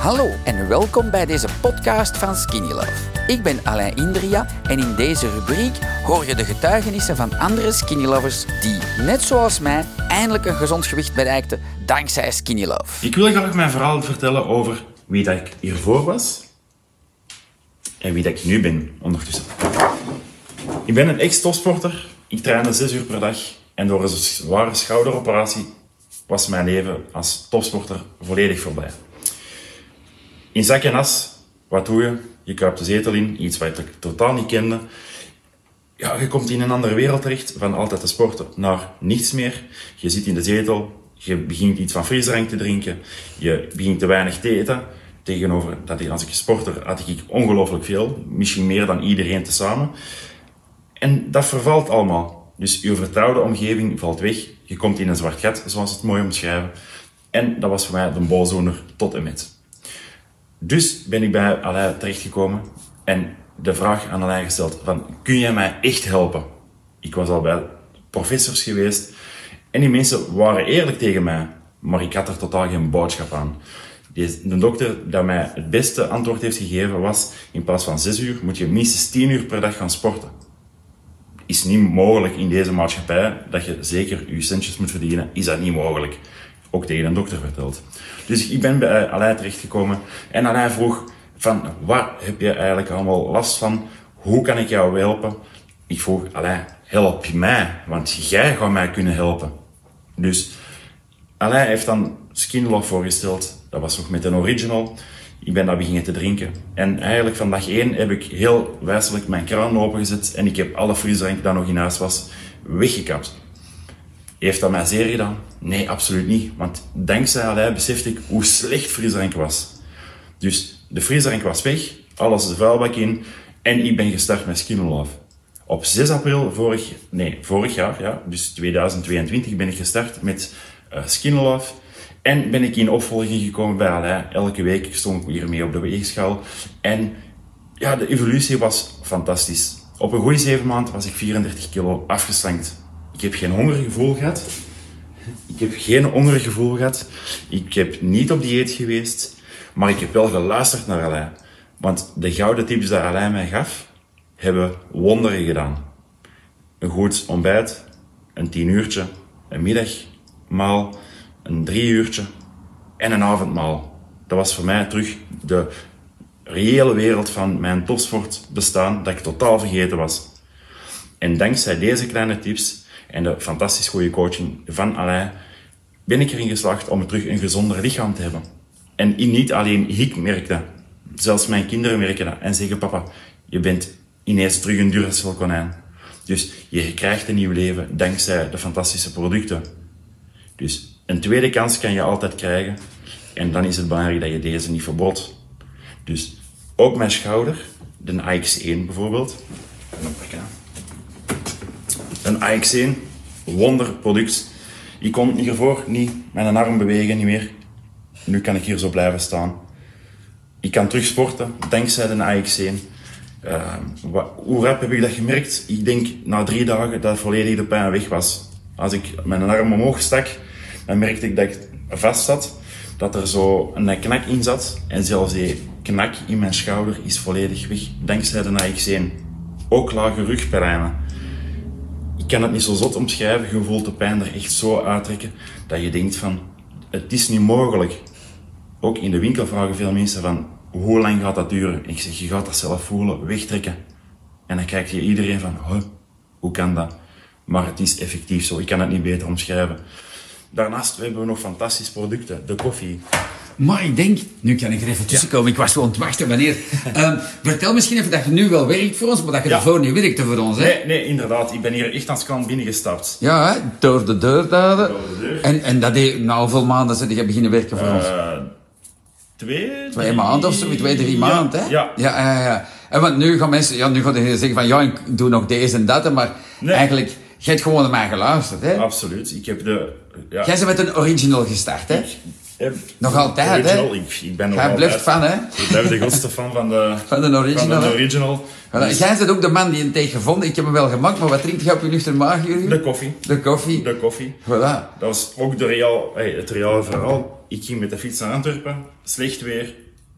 Hallo en welkom bij deze podcast van Skinny Love. Ik ben Alain Indria en in deze rubriek hoor je de getuigenissen van andere Skinny Lovers die, net zoals mij, eindelijk een gezond gewicht bereikten dankzij Skinny Love. Ik wil graag mijn verhaal vertellen over wie dat ik hiervoor was en wie dat ik nu ben ondertussen. Ik ben een ex-topsporter. Ik trainde zes uur per dag en door een zware schouderoperatie was mijn leven als topsporter volledig voorbij. In zak en as, wat doe je? Je kruipt de zetel in, iets wat ik totaal niet kende. Ja, je komt in een andere wereld terecht, van altijd te sporten naar niets meer. Je zit in de zetel, je begint iets van frisdrank te drinken, je begint te weinig te eten. Tegenover dat ik, als ik sporter had ik ongelooflijk veel, misschien meer dan iedereen tezamen. En dat vervalt allemaal. Dus je vertrouwde omgeving valt weg. Je komt in een zwart gat, zoals het mooi omschrijven. En dat was voor mij de bolzoner tot en met. Dus ben ik bij Alain terechtgekomen en de vraag aan Alain gesteld van, kun jij mij echt helpen? Ik was al bij professors geweest en die mensen waren eerlijk tegen mij, maar ik had er totaal geen boodschap aan. De dokter dat mij het beste antwoord heeft gegeven was, in plaats van 6 uur moet je minstens 10 uur per dag gaan sporten. Is niet mogelijk in deze maatschappij dat je zeker je centjes moet verdienen, is dat niet mogelijk ook tegen een dokter verteld. Dus ik ben bij Alain terechtgekomen en Alain vroeg van, waar heb je eigenlijk allemaal last van? Hoe kan ik jou helpen? Ik vroeg, Alain, help mij, want jij gaat mij kunnen helpen. Dus Alain heeft dan Skin voorgesteld. Dat was nog met een original. Ik ben dat beginnen te drinken. En eigenlijk van dag één heb ik heel wijselijk mijn kraan opengezet en ik heb alle frisdrank dat nog in huis was weggekapt. Heeft dat mij zeer gedaan? Nee, absoluut niet. Want dankzij Alain besefte ik hoe slecht frisdrank was. Dus de frisdrank was weg, alles de vuilbak in en ik ben gestart met Skin Love. Op 6 april vorig, nee, vorig jaar, ja, dus 2022, ben ik gestart met uh, Skin Love. En ben ik in opvolging gekomen bij Alain. Elke week stond ik hiermee op de weegschaal. En ja, de evolutie was fantastisch. Op een goede zeven maanden was ik 34 kilo afgeslankt. Ik heb geen hongergevoel gehad. Ik heb geen hongergevoel gehad. Ik heb niet op dieet geweest. Maar ik heb wel geluisterd naar Alain. Want de gouden tips die Alain mij gaf, hebben wonderen gedaan. Een goed ontbijt, een tien uurtje, een middagmaal, een drie uurtje en een avondmaal. Dat was voor mij terug de reële wereld van mijn topsport bestaan dat ik totaal vergeten was. En dankzij deze kleine tips en de fantastisch goede coaching van Alain ben ik erin geslaagd om terug een gezonder lichaam te hebben. En niet alleen ik merk dat, zelfs mijn kinderen merken dat en zeggen papa, je bent ineens terug een Duracell konijn. Dus je krijgt een nieuw leven dankzij de fantastische producten. Dus een tweede kans kan je altijd krijgen en dan is het belangrijk dat je deze niet verbod. Dus ook mijn schouder, de AX1 bijvoorbeeld, een AX1, wonderproduct. Ik kon hiervoor niet mijn arm bewegen, niet meer. Nu kan ik hier zo blijven staan. Ik kan terug sporten, dankzij de AX1. Uh, hoe rap heb ik dat gemerkt? Ik denk na drie dagen dat volledig de pijn weg was. Als ik mijn arm omhoog stak, dan merkte ik dat ik vast zat, dat er zo een knak in zat. En zelfs die knak in mijn schouder is volledig weg, dankzij de AX1. Ook lage rugpijnen kan het niet zo zot omschrijven. Je voelt de pijn er echt zo uittrekken dat je denkt van, het is niet mogelijk. Ook in de winkel vragen veel mensen van, hoe lang gaat dat duren? Ik zeg, je gaat dat zelf voelen, wegtrekken. En dan kijkt je iedereen van, huh, hoe kan dat? Maar het is effectief zo, ik kan het niet beter omschrijven. Daarnaast hebben we nog fantastische producten. De koffie, maar ik denk, nu kan ik er even tussenkomen, ik was gewoon te wachten wanneer. Um, vertel misschien even dat je nu wel werkt voor ons, maar dat je ja. ervoor niet werkte voor ons. Hè? Nee, nee, inderdaad. Ik ben hier echt als klant binnengestapt. Ja, hè? door de deur daar. Door de deur. En, en dat deed, nou, hoeveel maanden zit je beginnen werken voor uh, ons? Twee, twee maanden of zo, twee, drie maanden, hè? Ja. Ja, ja, ja. En want nu gaan mensen, ja, nu gaan ze zeggen van, ja, ik doe nog deze en dat, maar nee. eigenlijk, jij hebt gewoon naar mij geluisterd, hè? Absoluut. Ik heb de... Ja. Jij bent met een original gestart, hè? Nog altijd, hè? Ik, ik ben nog Jij blijft fan, hè? Ik blijf de grootste fan van de, van de original. Van de original. Dus... Jij bent ook de man die een thee gevonden. Ik heb hem wel gemaakt, maar wat drinkt je op je nuchter maag, De koffie. De koffie. De koffie. Voilà. Dat was ook de real, hey, het reale verhaal. Ik ging met de fiets naar Antwerpen. Slecht weer.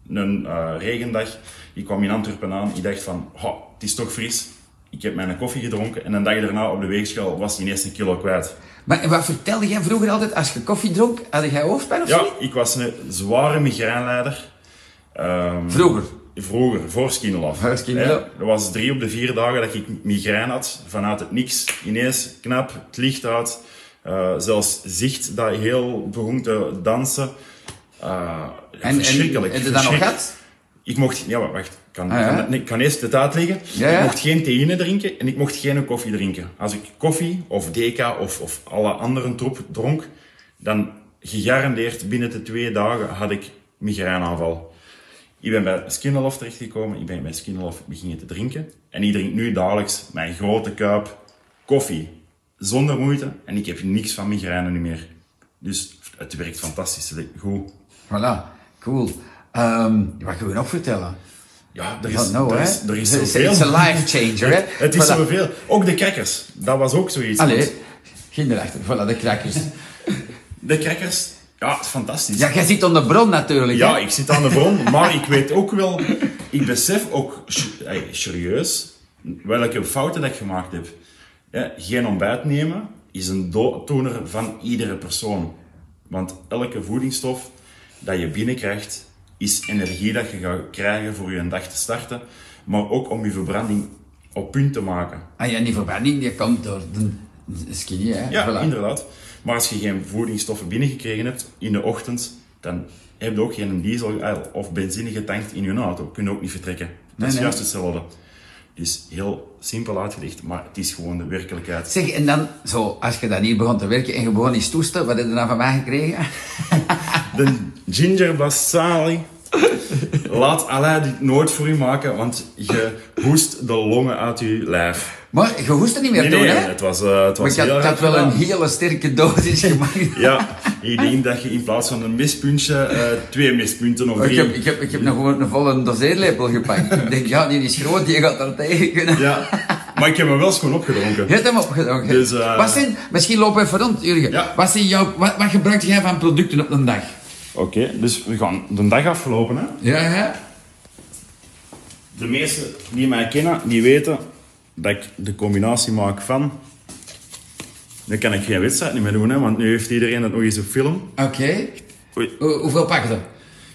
een eh, regendag. Ik kwam in Antwerpen aan. Ik dacht van, "Ha, het is toch fris. Ik heb mijn koffie gedronken. En een dag daarna op de weegschaal was ineens een kilo kwijt. Maar wat vertelde jij vroeger altijd als je koffie dronk? Had jij hoofdpijn of Ja, zo? ik was een zware migrainleider. Ehm, Vroeger? Vroeger, voor Skinolaf. Voor was drie op de vier dagen dat ik migraine had. Vanuit het niks. Ineens knap, het licht uit. Eh, zelfs zicht dat heel begon te dansen. Uh, En, verschrikkelijk. en heb je dat nog gehad? Ik mocht... Ja, wacht. Ik kan, Ah, ja. kan, ik kan eerst het uitleggen. Ja, ja. Ik mocht geen theïne drinken en ik mocht geen koffie drinken. Als ik koffie of deca of, of alle andere troep dronk, dan gegarandeerd binnen de twee dagen had ik migraineaanval. Ik ben bij Skinnelof terechtgekomen, ik ben bij Skinnelof beginnen te drinken. En ik drink nu dagelijks mijn grote kuip koffie. Zonder moeite. En ik heb niks van migraine meer. Dus het werkt fantastisch goed. Voilà, cool. Ehm, wat kunnen we nog vertellen? Ja, er is, know, er is, er zoveel. het is een life changer, hè? Het is Voilà. zoveel. Ook de crackers. Dat was ook zoiets. Allee, geen erachter. Voilà, de crackers. De crackers. Ja, het is fantastisch. Ja, jij zit aan de bron natuurlijk. Ja, hè? ik zit aan de bron, maar ik weet ook wel, ik besef ook serieus welke fouten dat ik gemaakt heb. Ja, geen ontbijt nemen is een dooddoener van iedere persoon. Want elke voedingsstof dat je binnenkrijgt, is energie dat je gaat krijgen voor je dag te starten, maar ook om je verbranding op punt te maken. Ah ja, die verbranding die komt door de skinny, hè? Ja, Voilà. inderdaad. Maar als je geen voedingsstoffen binnengekregen hebt in de ochtend, dan heb je ook geen diesel eh, of benzine getankt in je auto. Kun je ook niet vertrekken. Dat Nee, is nee. juist hetzelfde. Dus heel simpel uitgelegd, maar het is gewoon de werkelijkheid. Zeg, en dan, zo, als je dan hier begon te werken en je begon eens toesten, wat heb je dan van mij gekregen? De ginger basali. Laat Allah dit nooit voor u maken, want je hoest de longen uit je lijf. Maar je hoest er niet meer Nee, doen, nee, hè? het was, eh, het Maar was ik had, heel ik had wel een hele sterke dosis gemaakt. Ja, ik denk dat je in plaats van een mispuntje eh, twee mispunten of Maar Ik drie... heb, ik, heb, ik heb nog gewoon een volle doseerlepel gepakt. ik denk, ja, die is groot, die gaat er tegen kunnen. Ja, maar ik heb hem wel schoon opgedronken. Je hebt hem opgedronken. Dus, eh, wat zijn, misschien lopen we even rond, Jurgen. Ja. Wat, zijn jouw, wat, wat gebruik jij van producten op een dag? Oké, dus we gaan de dag afgelopen. Hè. Ja, ja. De meesten die mij kennen, die weten dat ik de combinatie maak van... Nu kan ik geen wedstrijd niet meer doen, hè, want nu heeft iedereen het nog eens op film. Oké. Hoe- Hoeveel pakken er?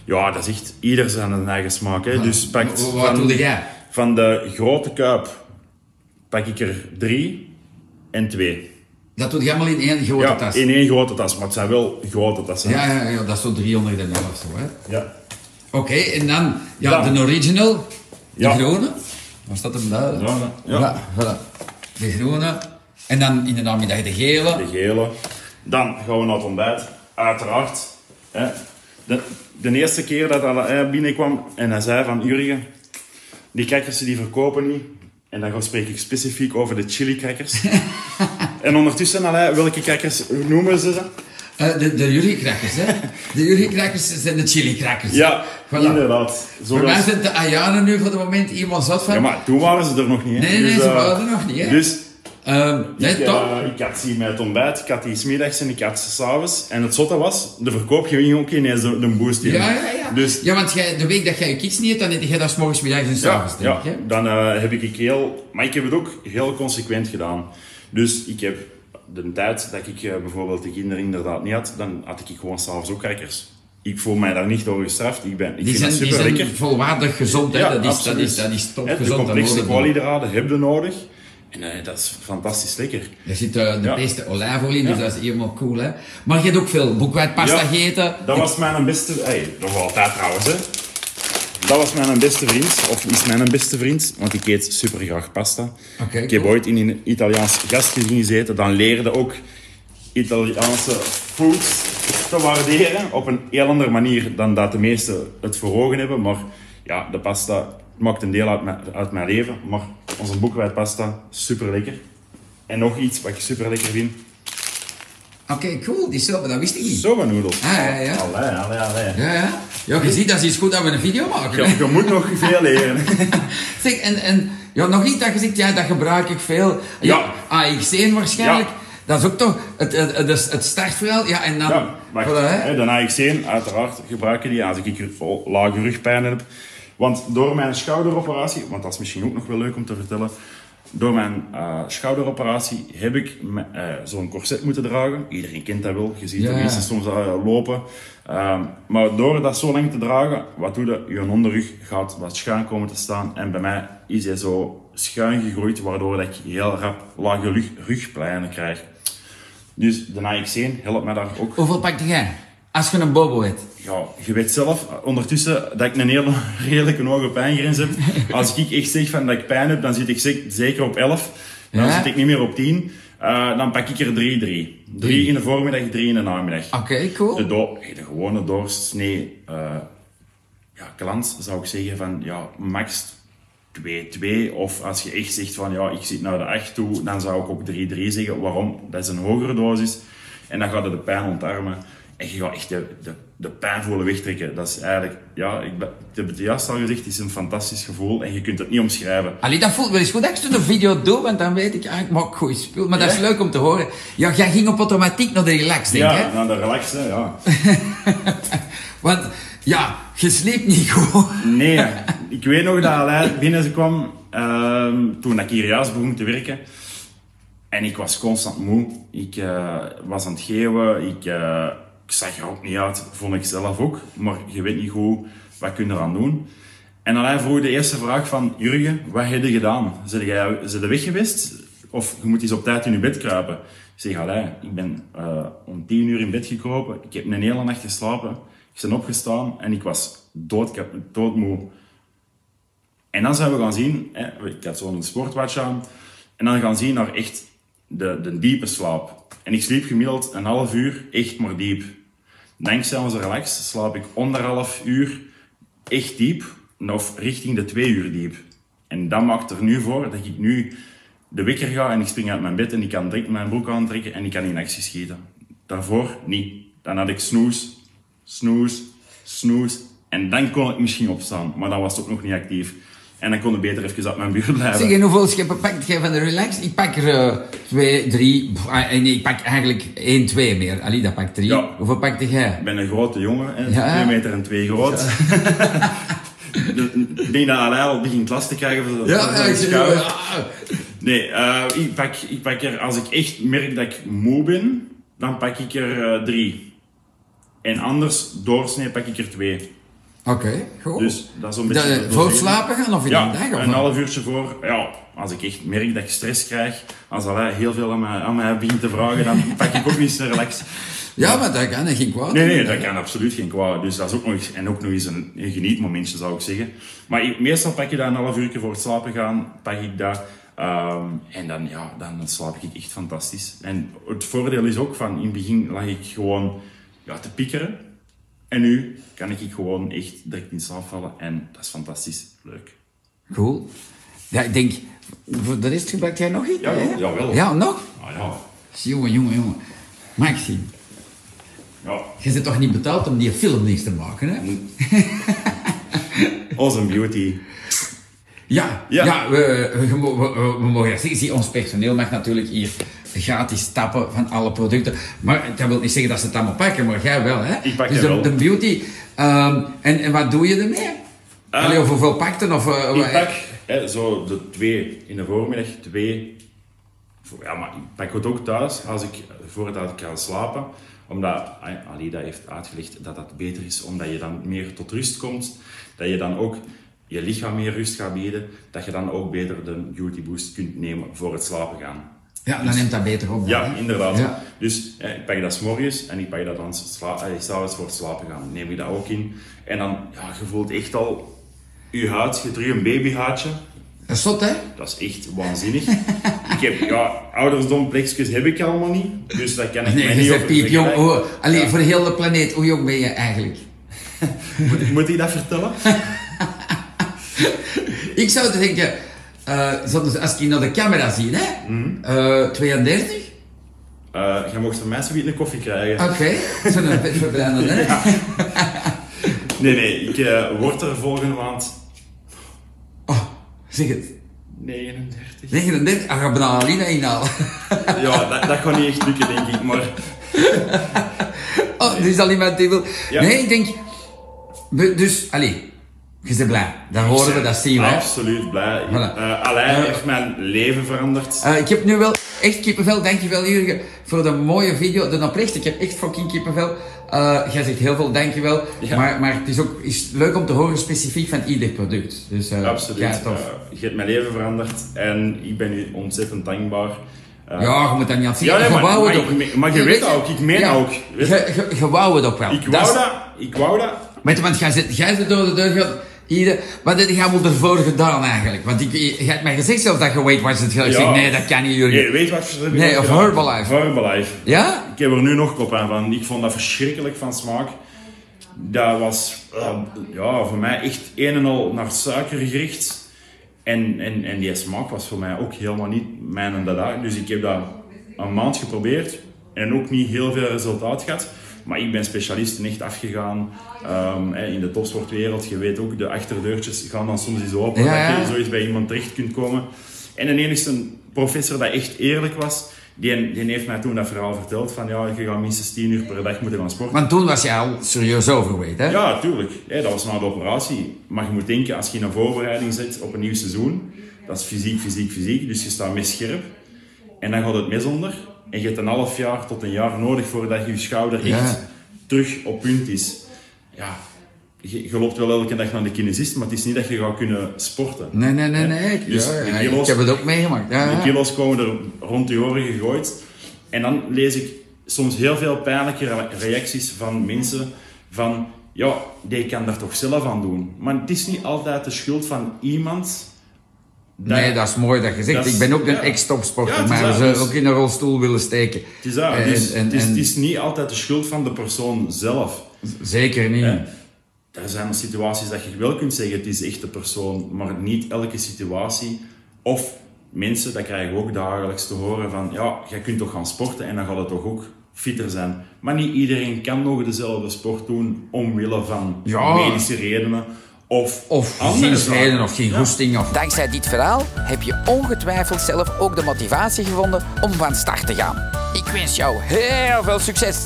Ja, dat is echt ieder zijn eigen smaak. Hè. Dus pakt Wat- wat doe jij? van de grote kuip pak ik er drie en twee. Dat doe je allemaal in één grote Ja, tas. in één grote tas, maar het zijn wel grote tassen. Ja, ja, ja, dat is zo 300 ml of zo, hè. ja. Oké, en dan, ja, Dan. de original, de Ja. groene. Waar staat hem daar? Ja, ja. Ja, voilà. De groene. En dan in de namiddag de gele. de gele. Dan gaan we naar het ontbijt. Uiteraard. Hè. De, de eerste keer dat hij binnenkwam en hij zei van Jurgen, die crackers die verkopen niet. En dan spreek ik specifiek over de chili crackers. en ondertussen, allee, welke crackers noemen ze ze? Eh, de de Jurgen-crackers, hè. De Jurgen-crackers zijn de chili-crackers. Ja, Voilà. inderdaad. Voor mij zijn de Ayane nu voor het moment iemand zat van. ja, maar toen waren ze er nog niet. Hè. Nee, nee, Dus, ze eh, waren er nog niet, hè. Dus Ehm, nee, ik, top. eh, ik had ze met het ontbijt, ik had die 's middags en ik had ze s'avonds. En het zotte was, de verkoop ging ook ineens de, de boost in. Ja, ja, ja. Dus ja, want jij, de week dat jij je kids niet hebt, dan eet jij dat morgens, middags en Ja, s'avonds, denk ja ik, hè. dan heb ik heel... Maar ik heb het ook heel consequent gedaan. Dus ik heb de tijd dat ik eh, bijvoorbeeld de kinderen inderdaad niet had, dan had ik gewoon s'avonds ook crackers. Ik voel mij daar niet door gestraft. Ik, ben, ik Die vind zijn, die super zijn lekker. volwaardig gezond. Ja, dat, is, dat, is, dat is topgezond. De complexe koolhydraten heb je nodig. En eh, dat is fantastisch lekker. Er zit eh, de Ja. beste olijfolie in, dus Ja. dat is helemaal cool, hè. Maar je hebt ook veel boekwijdpasta Ja, gegeten. Dat was mijn beste... Hey, was altijd trouwens, hè. Dat was mijn beste vriend, of is mijn beste vriend, want ik eet super graag pasta. Ik heb cool. ooit in een Italiaans gastgezin gezeten, dan leerde ook Italiaanse foods te waarderen op een heel andere manier dan dat de meesten het voor ogen hebben. Maar ja, de pasta maakt een deel uit mijn, uit mijn leven, maar onze boekwijdpasta, super lekker. En nog iets wat ik super lekker vind, Oké, cool. Die soep, dat wist ik niet. soba noedels. Ah, ja, ja. Allee, allee, allee. Ja, ja. Ja, je ziet, dat is iets goed dat we een video maken. hè. Je, je moet nog veel leren. Zeg, en, en ja, nog iets dat je zegt, ja, dat gebruik ik veel. Ja, Ja. AX1 waarschijnlijk. Dat is ook toch het, het, het, startverhaal. Ja, en dan... Ja, wacht. Voilà, hè? Hè, de AX1, uiteraard gebruiken die als ik lage rugpijn heb. Want door mijn schouderoperatie, want dat is misschien ook nog wel leuk om te vertellen. Door mijn eh, schouderoperatie heb ik me- eh, zo'n corset moeten dragen. Iedereen kent dat wel. Je ziet Ja. de mensen soms eh, lopen. Ehm, maar door dat zo lang te dragen, wat doe je? Je onderrug gaat wat schuin komen te staan. En bij mij is hij zo schuin gegroeid, waardoor dat ik heel rap lage rug, rugpijnen krijg. Dus de AX1 helpt mij daar ook Hoeveel pakte jij? Als je een bobo hebt. ja, je weet zelf ondertussen dat ik een hele redelijke hoge pijngrens heb. Als ik echt zeg van dat ik pijn heb, dan zit ik ze- zeker op 11. Dan Ja? zit ik niet meer op 10. Eh, dan pak ik er 3, 3. 3 in de voormiddag, 3 in de namiddag. Oké, cool. De, do- de gewone doorsnee eh ja, klant zou ik zeggen van ja, max 2, 2. Of als je echt zegt van ja, ik zit naar de 8 toe, dan zou ik ook 3, 3 zeggen. Waarom? Dat is een hogere dosis. En dan gaat je de pijn ontarmen. En je gaat echt de, de, de pijn voelen wegtrekken. Dat is eigenlijk, ja, ik, ben- ik heb het juist al gezegd, het is een fantastisch gevoel. En je kunt het niet omschrijven. Allee, dat voelt wel eens goed dat ik zo'n video doe, want dan weet ik, ah, ik maak goed spul. Maar dat is leuk om te horen. Ja, jij ging op automatiek naar de relax, denk ik, Ja, hè? naar de relax, hè, ja. Want, ja, je sliept niet goed. Nee, ik weet nog dat Alain binnen kwam ehm, toen ik hier juist begon te werken. En ik was constant moe. Ik eh, was aan het geven. Ik, eh, zag er ook niet uit, vond ik zelf ook. Maar je weet niet goed, wat kun je eraan doen? En Alain vroeg de eerste vraag van, Jurgen, wat heb je gedaan? Zijn jij zijn weg geweest? Of je moet eens op tijd in je bed kruipen? Ik zeg, Alain, ik ben eh, om tien uur in bed gekropen. Ik heb een hele nacht geslapen. Ik ben opgestaan en ik was doodkap, doodmoe. En dan zijn we gaan zien, hè, ik had zo'n sportwatch aan, en dan gaan zien naar echt de, de diepe slaap. En ik sliep gemiddeld een half uur echt maar diep. Dankzij onze relax slaap ik anderhalf uur echt diep, of richting de twee uur diep. En dat maakt er nu voor dat ik nu de wekker ga en ik spring uit mijn bed en ik kan direct mijn broek aantrekken en ik kan in actie schieten. Daarvoor niet. Dan had ik snoes, snoes, snoes en dan kon ik misschien opstaan, maar dan was ook nog niet actief. En dan kon ik beter even uit mijn buurt blijven. Zeg, en hoeveel scheppen pakt jij van de relax? Ik pak er eh, twee, drie, pff, ah, nee, ik pak eigenlijk één, twee meer. Allee, dat pakt drie. Ja. Hoeveel pakte jij? Ik ben een grote jongen, hè, Ja. 2 meter en 2 groot. Dus ik denk dat Alain al begint last te krijgen van de schouder. Nee, eh, ik, pak, ik pak er, als ik echt merk dat ik moe ben, dan pak ik er eh, drie. En anders, doorsnee, pak ik er twee. Oké, goed. Dus dat is een beetje... voor slapen gaan of in Ja, de dag? Of een half uurtje voor. Ja, als ik echt merk dat ik stress krijg, als Alain heel veel aan mij, aan mij begint te vragen, dan pak ik ook niet relax. Ja, maar dat kan, ging kwaad. Nee, nee, dat kan absoluut geen kwaad. Dus dat is ook nog eens, en ook nog eens een, een genietmomentje, zou ik zeggen. Maar ik- meestal pak je dat een half uur voor het slapen gaan, pak ik dat. ehm, en dan, ja, dan slaap ik echt fantastisch. En het voordeel is ook van, in het begin lag ik gewoon ja, te piekeren. En nu kan ik gewoon echt direct in slaap vallen. En dat is fantastisch leuk. Cool. Ja, ik denk, voor de rest gebruikt jij nog iets? Ja, hè? jawel. Ja, nog? Ah ja, Jongen, jongen, jongen. Maxime, ja. je zit toch niet betaald om die film niks te maken, hè? Awesome beauty. Ja, ja. Ja. we, we, we, we- mogen zeggen. Ons personeel mag natuurlijk hier gratis tappen van alle producten. Maar dat wil niet zeggen dat ze het allemaal pakken, maar jij wel, hè? Ik pak dus de, wel. de beauty. ehm, en, en wat doe je ermee? Ah. Allee, of hoeveel pakten? Of, eh, Ik pak hè, zo de twee in de voormiddag, twee. Ja, maar ik pak het ook thuis als ik, voordat ik ga slapen. Omdat Alida heeft uitgelegd dat dat beter is, omdat je dan meer tot rust komt. Dat je dan ook je lichaam meer rust gaat bieden. Dat je dan ook beter de beauty boost kunt nemen voor het slapen gaan. Ja, dan neemt dat beter op. dan, Ja, hè? inderdaad. Ja. Dus eh, ik pak dat s'morgens en ik pak dat dan sla- eh, s'avonds voor het slapen gaan. Neem ik dat ook in. En dan, ja, je voelt echt al je huid, je terug een babyhuidje. Dat is zot, hè? Dat is echt waanzinnig. ik heb, ja, oudersdomplexjes heb ik allemaal niet. Dus dat kan ik Nee, mij je niet op piepjong. vergelijken. Oh, allee, Ja. voor heel de planeet, hoe jong ben je eigenlijk? Moet, moet ik dat vertellen? Ik zou denken, zoals als ik naar de camera zie, hè? Mhm. Eh, 32? Eh je mocht van mij zoiets een koffie krijgen. Oké, zo'n vet verbranden, hè? Nee, nee, ik eh, word er volgende maand... Oh, zeg het. 39. 39? Ah, ga Alina inhalen. Ja, dat, dat gaat niet echt lukken, denk ik. Maar Oh, er is al iemand die wil... Ja. Nee, ik denk... Dus, allee, je bent blij. Dat horen we, dat zien we. Absoluut blij. Voilà. Eh, Alain heeft mijn leven veranderd. Eh, ik heb nu wel echt kippenvel. Dankjewel Jurgen voor de mooie video. De oprecht, ik heb echt fucking kippenvel. Eh, jij zegt heel veel dankjewel. Ja. Maar, maar het is ook is leuk om te horen specifiek van ieder product. Dus, eh, Absoluut. Ja, tof. Eh, je hebt mijn leven veranderd en ik ben u ontzettend dankbaar. Eh, ja, je moet dat niet aan zien. Ja, nee, je maar- maar je weet ook, ik meen ook. Weet Je, je, je wou het ook wel. Ik wou dat, ik wou dat. Weet je, want jij zit, jij zit door de deur gaan. Ieder, wat heb jij ervoor gedaan eigenlijk? Want ik, je hebt mij gezegd zelfs dat je weet was het. Ik Ja. zeg, nee, dat kan niet, Jurgen. Nee, weet je wat je Nee, of Herbalife. Herbalife. Ja? Ik heb er nu nog kop aan van. Ik vond dat verschrikkelijk van smaak. Dat was eh, ja, voor mij echt een en al naar suiker gericht. En, en, en die smaak was voor mij ook helemaal niet mijn en dat. Dus ik heb dat een maand geprobeerd en ook niet heel veel resultaat gehad. Maar ik ben specialisten echt afgegaan Ehm, in de topsportwereld. Je weet ook, de achterdeurtjes gaan dan soms eens open. Ja. Dat je zoiets bij iemand terecht kunt komen. En de enigste professor dat echt eerlijk was, die, die heeft mij toen dat verhaal verteld van ja, je gaat minstens 10 uur per dag moeten gaan sporten. Want toen was je al serieus overweight, hè? Ja, tuurlijk. Dat was na de operatie. Maar je moet denken, als je in een voorbereiding zit op een nieuw seizoen, dat is fysiek, fysiek, fysiek. Dus je staat mes scherp. En dan gaat het mes onder. En je hebt een half jaar tot een jaar nodig voordat je je schouder echt Ja. terug op punt is. Ja, je, je loopt wel elke dag naar de kinesist, maar het is niet dat je gaat kunnen sporten. Nee, nee, nee, nee. Ik, Dus ja, kilo's- ik heb het ook meegemaakt. Ja, De kilo's komen er rond je oren gegooid. En dan lees ik soms heel veel pijnlijke re- reacties van mensen van... Ja, die kan daar toch zelf aan doen. Maar het is niet altijd de schuld van iemand... dat- Nee, dat is mooi dat je zegt. Dat is- ik ben ook een ja. ex-topsporter, Ja, maar we dus- ook in een rolstoel willen steken. Het is, dat. En- Dus en- het, is, en- het is niet altijd de schuld van de persoon zelf. Zeker niet. Er zijn situaties dat je wel kunt zeggen, het is echt de persoon, maar niet elke situatie. Of mensen, dat krijgen we ook dagelijks te horen van, ja, jij kunt toch gaan sporten en dan gaat het toch ook fitter zijn. Maar niet iedereen kan nog dezelfde sport doen omwille van Ja. medische redenen of, Of zinsreden zaken. of geen Ja. goesting. Of... Dankzij dit verhaal heb je ongetwijfeld zelf ook de motivatie gevonden om van start te gaan. Ik wens jou heel veel succes!